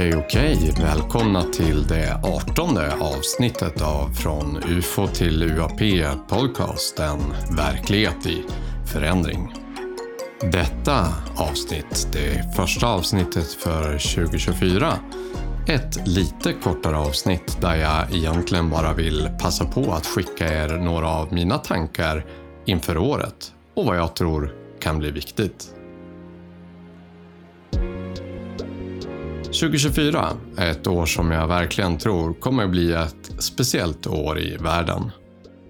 Okej, okej. Välkomna till det artonde avsnittet av Från UFO till UAP podcast, en verklighet i förändring. Detta avsnitt, det första avsnittet för 2024, ett lite kortare avsnitt där jag egentligen bara vill passa på att skicka er några av mina tankar inför året och vad jag tror kan bli viktigt. 2024 är ett år som jag verkligen tror kommer bli ett speciellt år i världen.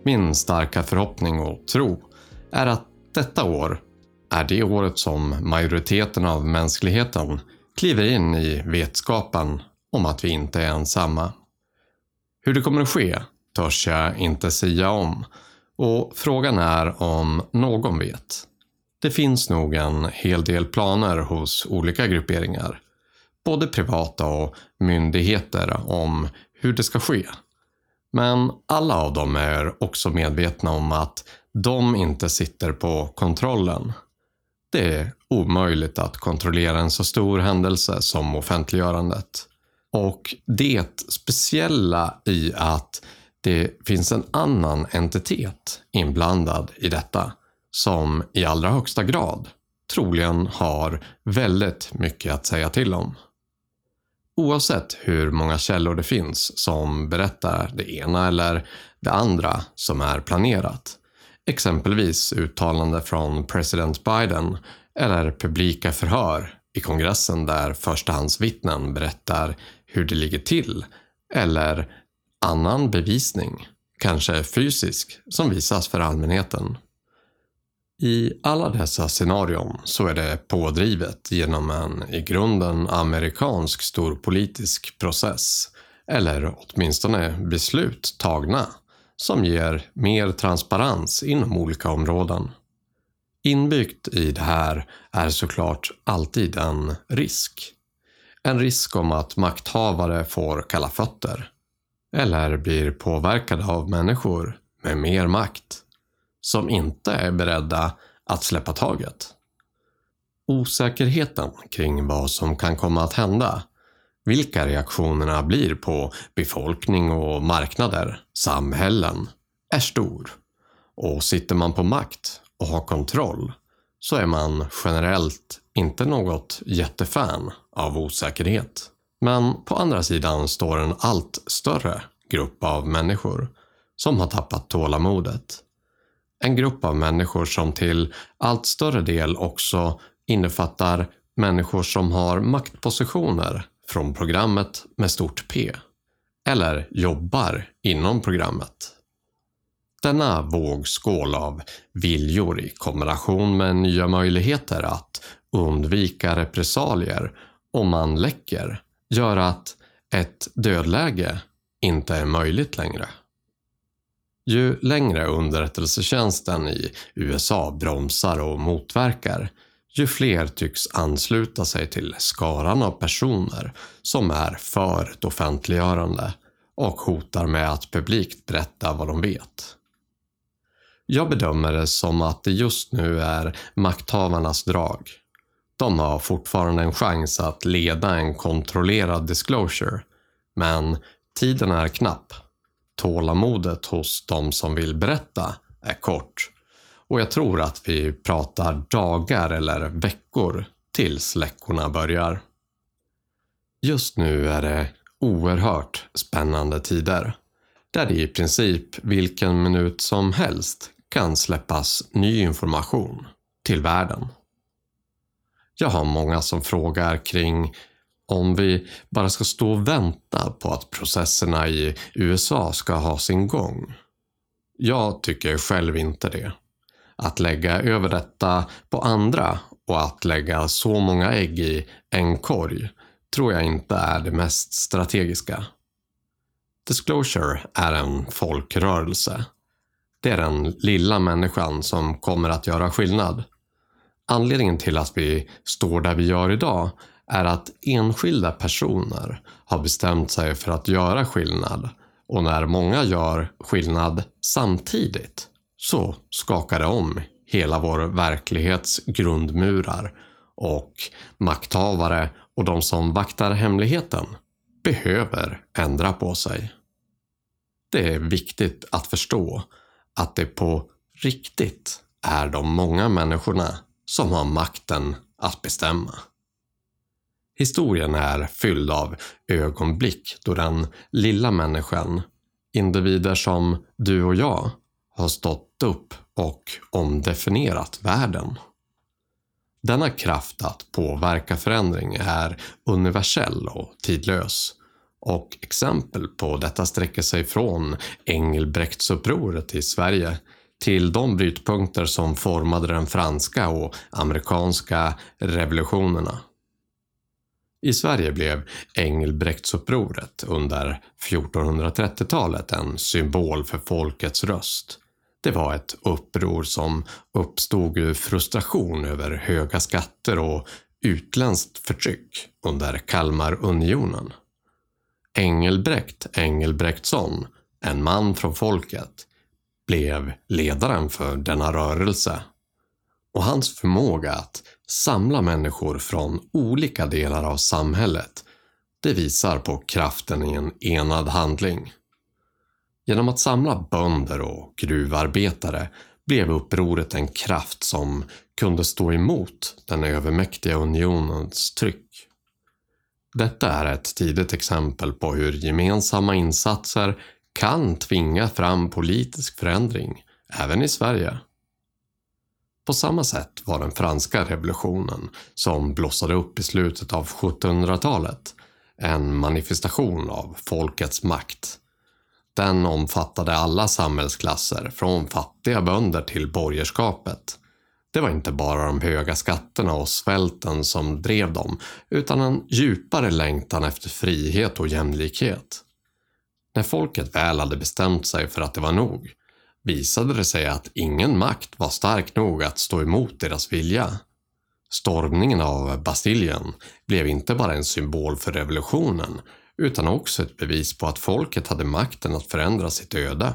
Min starka förhoppning och tro är att detta år är det året som majoriteten av mänskligheten kliver in i vetskapen om att vi inte är ensamma. Hur det kommer att ske törs jag inte säga om och frågan är om någon vet. Det finns nog en hel del planer hos olika grupperingar både privata och myndigheter om hur det ska ske. Men alla av dem är också medvetna om att de inte sitter på kontrollen. Det är omöjligt att kontrollera en så stor händelse som offentliggörandet. Och det speciella i att det finns en annan entitet inblandad i detta som i allra högsta grad troligen har väldigt mycket att säga till om. Oavsett hur många källor det finns som berättar det ena eller det andra som är planerat. Exempelvis uttalande från president Biden eller publika förhör i kongressen där förstahandsvittnen berättar hur det ligger till eller annan bevisning, kanske fysisk, som visas för allmänheten. I alla dessa scenarion så är det pådrivet genom en i grunden amerikansk storpolitisk process, eller åtminstone beslut tagna, som ger mer transparens inom olika områden. Inbyggt i det här är såklart alltid en risk. En risk om att makthavare får kalla fötter. Eller blir påverkade av människor med mer makt som inte är beredda att släppa taget. Osäkerheten kring vad som kan komma att hända, vilka reaktionerna blir på befolkning och marknader, samhällen, är stor. Och sitter man på makt och har kontroll så är man generellt inte något jättefan av osäkerhet. Men på andra sidan står en allt större grupp av människor som har tappat tålamodet en grupp av människor som till allt större del också innefattar människor som har maktpositioner från programmet med stort P. Eller jobbar inom programmet. Denna vågskål av viljor i kombination med nya möjligheter att undvika repressalier om man läcker gör att ett dödläge inte är möjligt längre. Ju längre underrättelsetjänsten i USA bromsar och motverkar, ju fler tycks ansluta sig till skaran av personer som är för ett offentliggörande och hotar med att publikt berätta vad de vet. Jag bedömer det som att det just nu är makthavarnas drag. De har fortfarande en chans att leda en kontrollerad disclosure, men tiden är knapp tålamodet hos de som vill berätta är kort. Och jag tror att vi pratar dagar eller veckor tills läckorna börjar. Just nu är det oerhört spännande tider. Där det i princip vilken minut som helst kan släppas ny information till världen. Jag har många som frågar kring om vi bara ska stå och vänta på att processerna i USA ska ha sin gång. Jag tycker själv inte det. Att lägga över detta på andra och att lägga så många ägg i en korg tror jag inte är det mest strategiska. Disclosure är en folkrörelse. Det är den lilla människan som kommer att göra skillnad. Anledningen till att vi står där vi gör idag är att enskilda personer har bestämt sig för att göra skillnad och när många gör skillnad samtidigt så skakar det om hela vår verklighets grundmurar och makthavare och de som vaktar hemligheten behöver ändra på sig. Det är viktigt att förstå att det på riktigt är de många människorna som har makten att bestämma. Historien är fylld av ögonblick då den lilla människan, individer som du och jag, har stått upp och omdefinierat världen. Denna kraft att påverka förändring är universell och tidlös. Och exempel på detta sträcker sig från Engelbrektsupproret i Sverige till de brytpunkter som formade den franska och amerikanska revolutionerna. I Sverige blev Engelbrektsupproret under 1430-talet en symbol för folkets röst. Det var ett uppror som uppstod ur frustration över höga skatter och utländskt förtryck under Kalmarunionen. Engelbrekt Engelbrektsson, en man från folket, blev ledaren för denna rörelse. Och hans förmåga att samla människor från olika delar av samhället, det visar på kraften i en enad handling. Genom att samla bönder och gruvarbetare blev upproret en kraft som kunde stå emot den övermäktiga unionens tryck. Detta är ett tidigt exempel på hur gemensamma insatser kan tvinga fram politisk förändring, även i Sverige. På samma sätt var den franska revolutionen, som blossade upp i slutet av 1700-talet, en manifestation av folkets makt. Den omfattade alla samhällsklasser, från fattiga bönder till borgerskapet. Det var inte bara de höga skatterna och svälten som drev dem, utan en djupare längtan efter frihet och jämlikhet. När folket väl hade bestämt sig för att det var nog visade det sig att ingen makt var stark nog att stå emot deras vilja. Stormningen av Bastiljen blev inte bara en symbol för revolutionen utan också ett bevis på att folket hade makten att förändra sitt öde.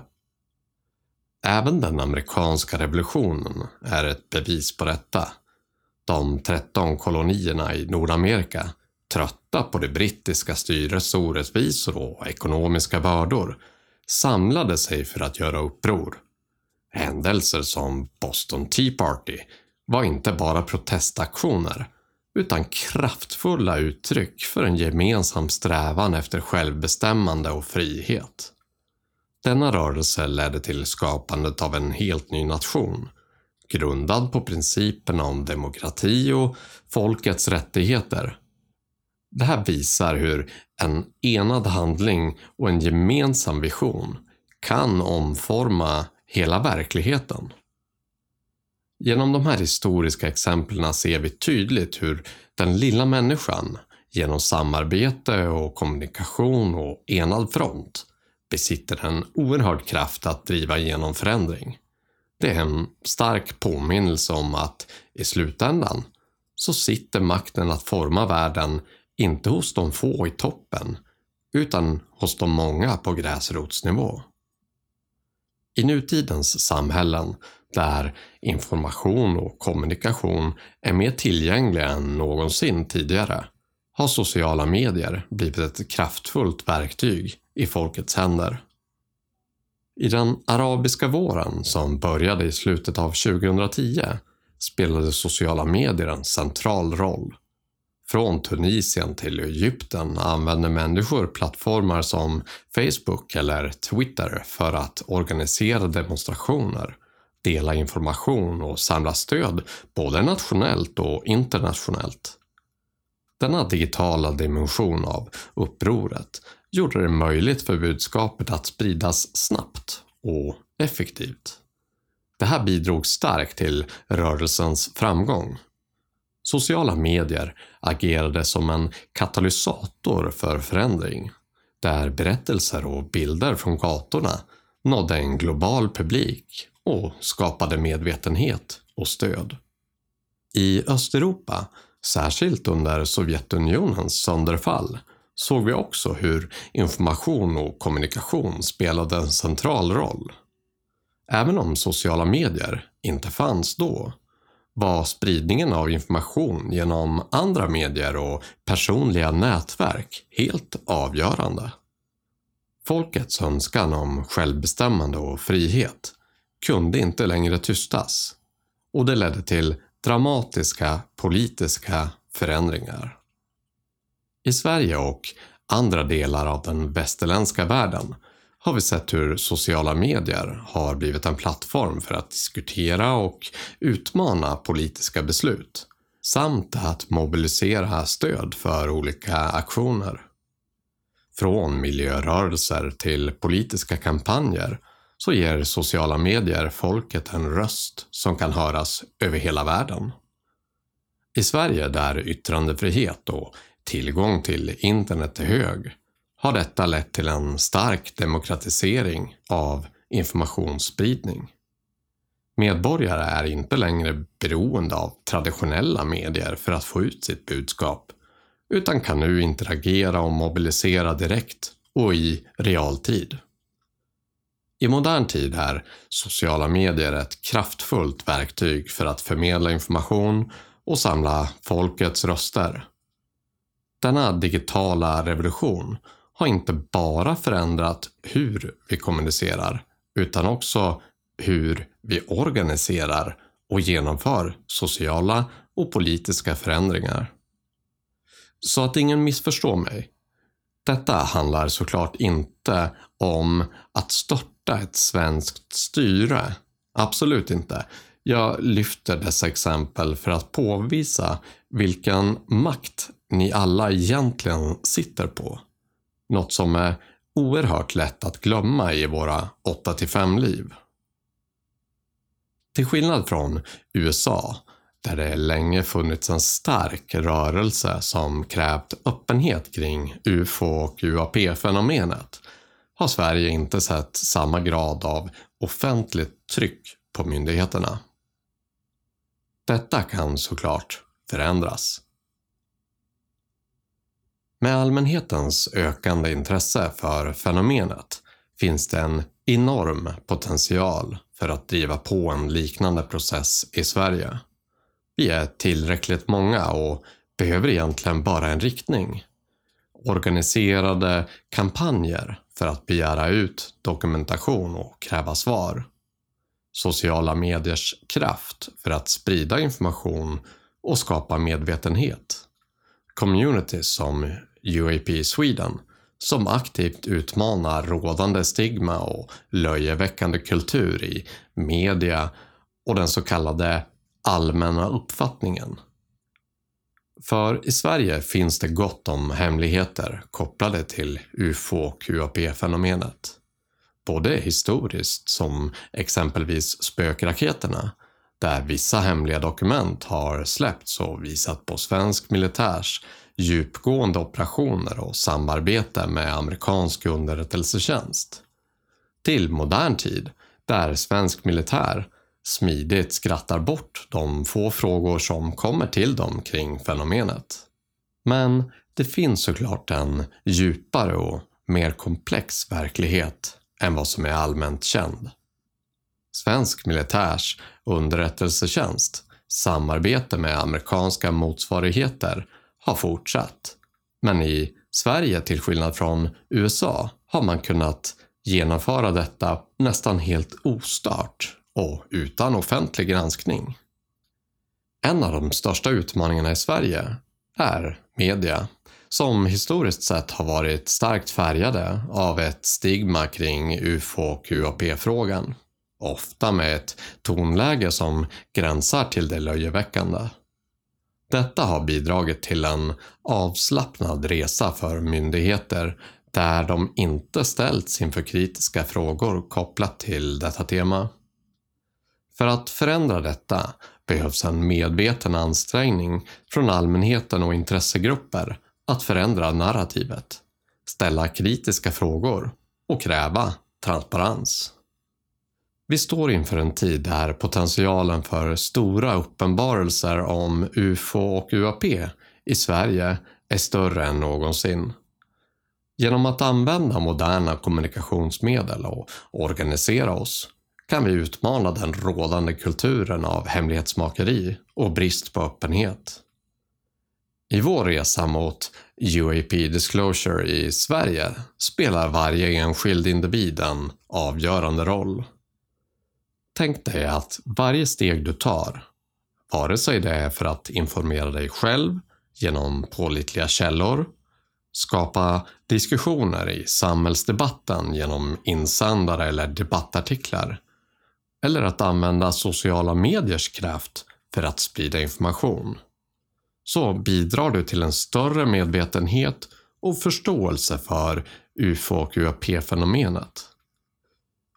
Även den amerikanska revolutionen är ett bevis på detta. De 13 kolonierna i Nordamerika, trötta på det brittiska styrets orättvisor och ekonomiska bördor, samlade sig för att göra uppror. Händelser som Boston Tea Party var inte bara protestaktioner utan kraftfulla uttryck för en gemensam strävan efter självbestämmande och frihet. Denna rörelse ledde till skapandet av en helt ny nation, grundad på principerna om demokrati och folkets rättigheter. Det här visar hur en enad handling och en gemensam vision kan omforma hela verkligheten. Genom de här historiska exemplen ser vi tydligt hur den lilla människan genom samarbete och kommunikation och enad front besitter en oerhörd kraft att driva igenom förändring. Det är en stark påminnelse om att i slutändan så sitter makten att forma världen inte hos de få i toppen utan hos de många på gräsrotsnivå. I nutidens samhällen där information och kommunikation är mer tillgängliga än någonsin tidigare har sociala medier blivit ett kraftfullt verktyg i folkets händer. I den arabiska våren som började i slutet av 2010 spelade sociala medier en central roll. Från Tunisien till Egypten använder människor plattformar som Facebook eller Twitter för att organisera demonstrationer, dela information och samla stöd både nationellt och internationellt. Denna digitala dimension av upproret gjorde det möjligt för budskapet att spridas snabbt och effektivt. Det här bidrog starkt till rörelsens framgång. Sociala medier agerade som en katalysator för förändring, där berättelser och bilder från gatorna nådde en global publik och skapade medvetenhet och stöd. I Östeuropa, särskilt under Sovjetunionens sönderfall, såg vi också hur information och kommunikation spelade en central roll. Även om sociala medier inte fanns då var spridningen av information genom andra medier och personliga nätverk helt avgörande. Folkets önskan om självbestämmande och frihet kunde inte längre tystas och det ledde till dramatiska politiska förändringar. I Sverige och andra delar av den västerländska världen har vi sett hur sociala medier har blivit en plattform för att diskutera och utmana politiska beslut samt att mobilisera stöd för olika aktioner. Från miljörörelser till politiska kampanjer så ger sociala medier folket en röst som kan höras över hela världen. I Sverige där yttrandefrihet och tillgång till internet är hög har detta lett till en stark demokratisering av informationsspridning. Medborgare är inte längre beroende av traditionella medier för att få ut sitt budskap utan kan nu interagera och mobilisera direkt och i realtid. I modern tid är sociala medier ett kraftfullt verktyg för att förmedla information och samla folkets röster. Denna digitala revolution har inte bara förändrat hur vi kommunicerar utan också hur vi organiserar och genomför sociala och politiska förändringar. Så att ingen missförstår mig. Detta handlar såklart inte om att störta ett svenskt styre. Absolut inte. Jag lyfter dessa exempel för att påvisa vilken makt ni alla egentligen sitter på. Något som är oerhört lätt att glömma i våra 8-5 liv. Till skillnad från USA, där det länge funnits en stark rörelse som krävt öppenhet kring UFO och UAP-fenomenet, har Sverige inte sett samma grad av offentligt tryck på myndigheterna. Detta kan såklart förändras. Med allmänhetens ökande intresse för fenomenet finns det en enorm potential för att driva på en liknande process i Sverige. Vi är tillräckligt många och behöver egentligen bara en riktning. Organiserade kampanjer för att begära ut dokumentation och kräva svar. Sociala mediers kraft för att sprida information och skapa medvetenhet. Communities som UAP Sweden som aktivt utmanar rådande stigma och löjeväckande kultur i media och den så kallade allmänna uppfattningen. För i Sverige finns det gott om hemligheter kopplade till UFO och UAP-fenomenet. Både historiskt, som exempelvis spökraketerna, där vissa hemliga dokument har släppts och visat på svensk militärs djupgående operationer och samarbete med amerikansk underrättelsetjänst. Till modern tid, där svensk militär smidigt skrattar bort de få frågor som kommer till dem kring fenomenet. Men det finns såklart en djupare och mer komplex verklighet än vad som är allmänt känd. Svensk militärs underrättelsetjänst samarbete med amerikanska motsvarigheter har fortsatt. Men i Sverige, till skillnad från USA, har man kunnat genomföra detta nästan helt ostört och utan offentlig granskning. En av de största utmaningarna i Sverige är media, som historiskt sett har varit starkt färgade av ett stigma kring UFO och UAP-frågan. Ofta med ett tonläge som gränsar till det löjeväckande. Detta har bidragit till en avslappnad resa för myndigheter där de inte ställts inför kritiska frågor kopplat till detta tema. För att förändra detta behövs en medveten ansträngning från allmänheten och intressegrupper att förändra narrativet, ställa kritiska frågor och kräva transparens. Vi står inför en tid där potentialen för stora uppenbarelser om UFO och UAP i Sverige är större än någonsin. Genom att använda moderna kommunikationsmedel och organisera oss kan vi utmana den rådande kulturen av hemlighetsmakeri och brist på öppenhet. I vår resa mot UAP Disclosure i Sverige spelar varje enskild individ en avgörande roll. Tänk dig att varje steg du tar, vare sig det är för att informera dig själv genom pålitliga källor, skapa diskussioner i samhällsdebatten genom insändare eller debattartiklar, eller att använda sociala mediers kraft för att sprida information så bidrar du till en större medvetenhet och förståelse för UFO och UAP-fenomenet.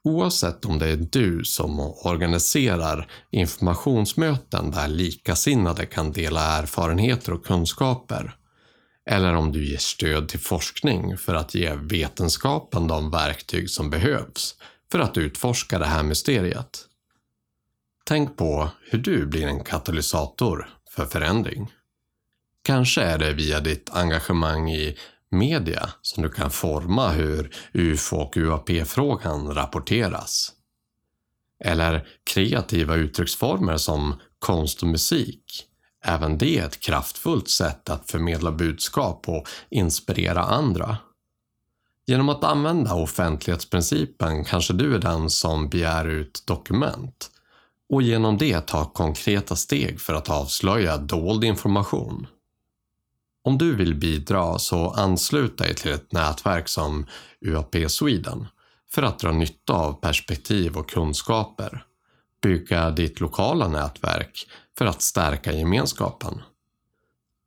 Oavsett om det är du som organiserar informationsmöten där likasinnade kan dela erfarenheter och kunskaper, eller om du ger stöd till forskning för att ge vetenskapen de verktyg som behövs för att utforska det här mysteriet. Tänk på hur du blir en katalysator för förändring. Kanske är det via ditt engagemang i media som du kan forma hur UFO och UAP-frågan rapporteras. Eller kreativa uttrycksformer som konst och musik. Även det är ett kraftfullt sätt att förmedla budskap och inspirera andra. Genom att använda offentlighetsprincipen kanske du är den som begär ut dokument och genom det ta konkreta steg för att avslöja dold information. Om du vill bidra så anslut dig till ett nätverk som UAP Sweden för att dra nytta av perspektiv och kunskaper. Bygga ditt lokala nätverk för att stärka gemenskapen.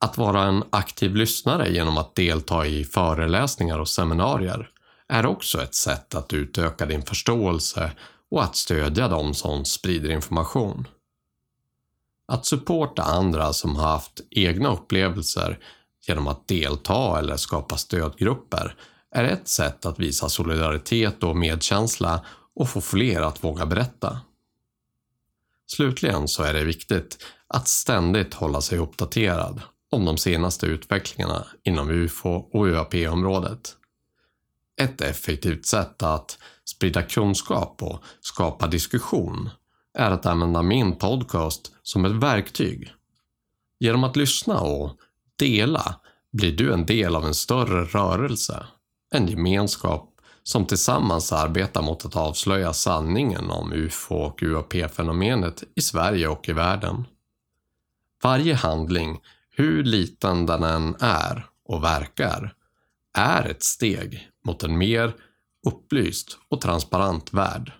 Att vara en aktiv lyssnare genom att delta i föreläsningar och seminarier är också ett sätt att utöka din förståelse och att stödja dem som sprider information. Att supporta andra som har haft egna upplevelser genom att delta eller skapa stödgrupper är ett sätt att visa solidaritet och medkänsla och få fler att våga berätta. Slutligen så är det viktigt att ständigt hålla sig uppdaterad om de senaste utvecklingarna inom UFO och UAP-området. Ett effektivt sätt att sprida kunskap och skapa diskussion är att använda min podcast som ett verktyg. Genom att lyssna och dela blir du en del av en större rörelse. En gemenskap som tillsammans arbetar mot att avslöja sanningen om UFO och UAP-fenomenet i Sverige och i världen. Varje handling, hur liten den än är och verkar, är ett steg mot en mer upplyst och transparent värld.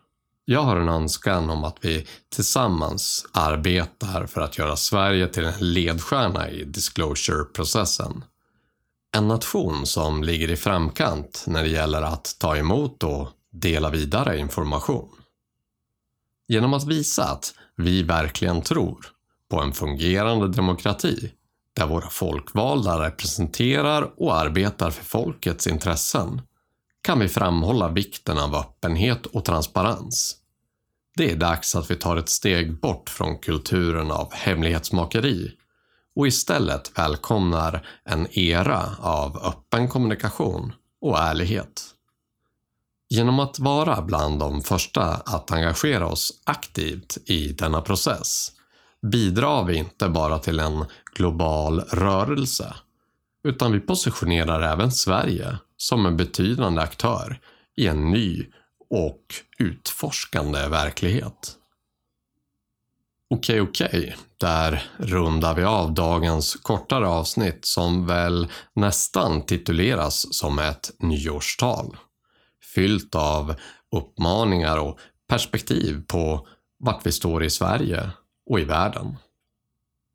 Jag har en önskan om att vi tillsammans arbetar för att göra Sverige till en ledstjärna i disclosure-processen. En nation som ligger i framkant när det gäller att ta emot och dela vidare information. Genom att visa att vi verkligen tror på en fungerande demokrati där våra folkvalda representerar och arbetar för folkets intressen kan vi framhålla vikten av öppenhet och transparens. Det är dags att vi tar ett steg bort från kulturen av hemlighetsmakeri och istället välkomnar en era av öppen kommunikation och ärlighet. Genom att vara bland de första att engagera oss aktivt i denna process bidrar vi inte bara till en global rörelse utan vi positionerar även Sverige som en betydande aktör i en ny och utforskande verklighet. Okej, okej. Där rundar vi av dagens kortare avsnitt som väl nästan tituleras som ett nyårstal. Fyllt av uppmaningar och perspektiv på vart vi står i Sverige och i världen.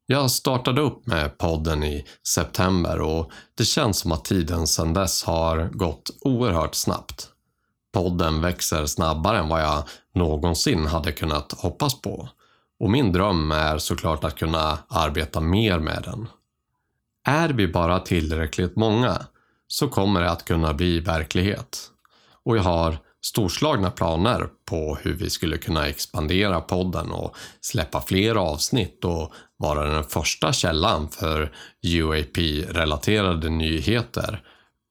Jag startade upp med podden i september och det känns som att tiden sedan dess har gått oerhört snabbt. Podden växer snabbare än vad jag någonsin hade kunnat hoppas på. Och min dröm är såklart att kunna arbeta mer med den. Är vi bara tillräckligt många så kommer det att kunna bli verklighet. Och jag har storslagna planer på hur vi skulle kunna expandera podden och släppa fler avsnitt och vara den första källan för UAP-relaterade nyheter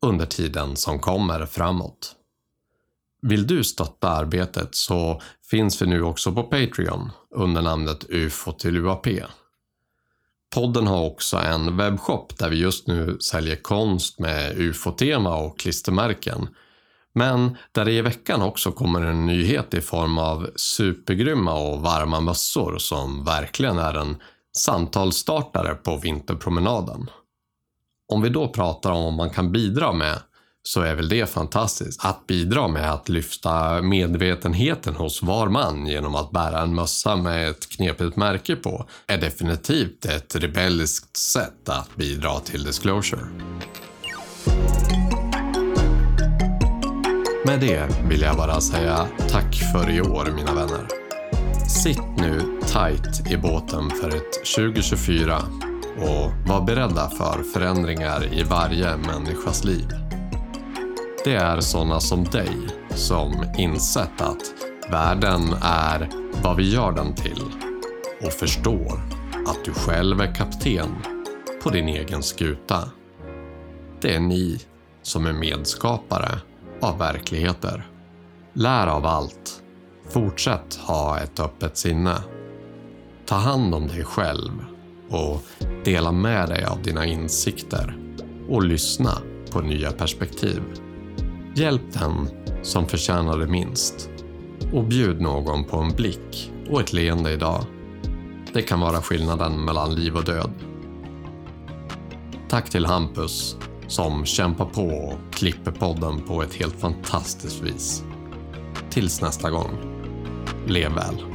under tiden som kommer framåt. Vill du stötta arbetet så finns vi nu också på Patreon under namnet UFO till UAP. Podden har också en webbshop där vi just nu säljer konst med UFO-tema och klistermärken. Men där det i veckan också kommer en nyhet i form av supergrymma och varma mössor som verkligen är en samtalsstartare på vinterpromenaden. Om vi då pratar om vad man kan bidra med så är väl det fantastiskt. Att bidra med att lyfta medvetenheten hos var man genom att bära en mössa med ett knepigt märke på är definitivt ett rebelliskt sätt att bidra till disclosure. Med det vill jag bara säga tack för i år mina vänner. Sitt nu tight i båten för ett 2024 och var beredda för förändringar i varje människas liv. Det är sådana som dig som insett att världen är vad vi gör den till och förstår att du själv är kapten på din egen skuta. Det är ni som är medskapare av verkligheter. Lär av allt. Fortsätt ha ett öppet sinne. Ta hand om dig själv och dela med dig av dina insikter och lyssna på nya perspektiv. Hjälp den som förtjänar det minst och bjud någon på en blick och ett leende idag. Det kan vara skillnaden mellan liv och död. Tack till Hampus som kämpar på och klipper podden på ett helt fantastiskt vis. Tills nästa gång, lev väl.